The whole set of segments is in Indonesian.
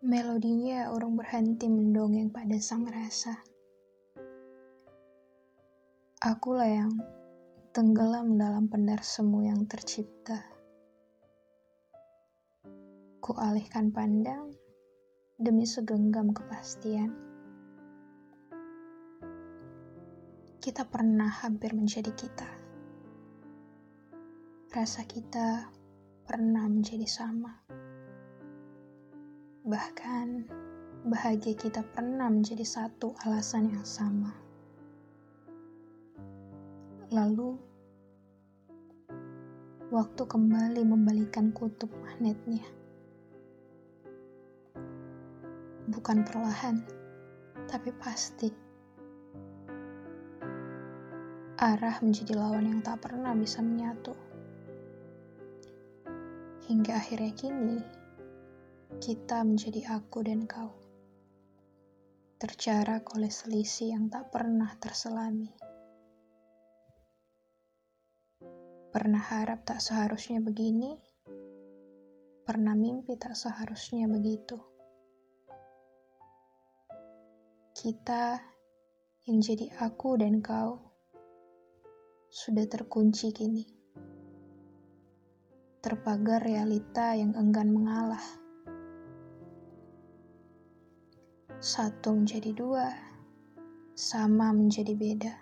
Melodinya orang berhenti mendongeng pada sang rasa. Akulah yang tenggelam dalam pendar semu yang tercipta. Ku alihkan pandang demi segenggam kepastian. Kita pernah hampir menjadi kita. Rasa kita pernah menjadi sama. Bahkan bahagia kita pernah menjadi satu alasan yang sama. Lalu, waktu kembali membalikan kutub magnetnya. Bukan perlahan, tapi pasti. Arah menjadi lawan yang tak pernah bisa menyatu. Hingga akhirnya kini, kita menjadi aku dan kau. Terjarak oleh selisih yang tak pernah terselami. Pernah harap tak seharusnya begini, pernah mimpi tak seharusnya begitu. Kita yang jadi aku dan kau sudah terkunci kini. Terpagar realita yang enggan mengalah. Satu menjadi dua, sama menjadi beda.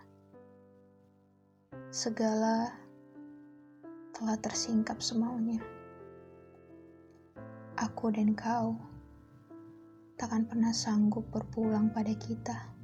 Segala telah tersingkap semaunya. Aku dan kau takkan pernah sanggup berpulang pada kita.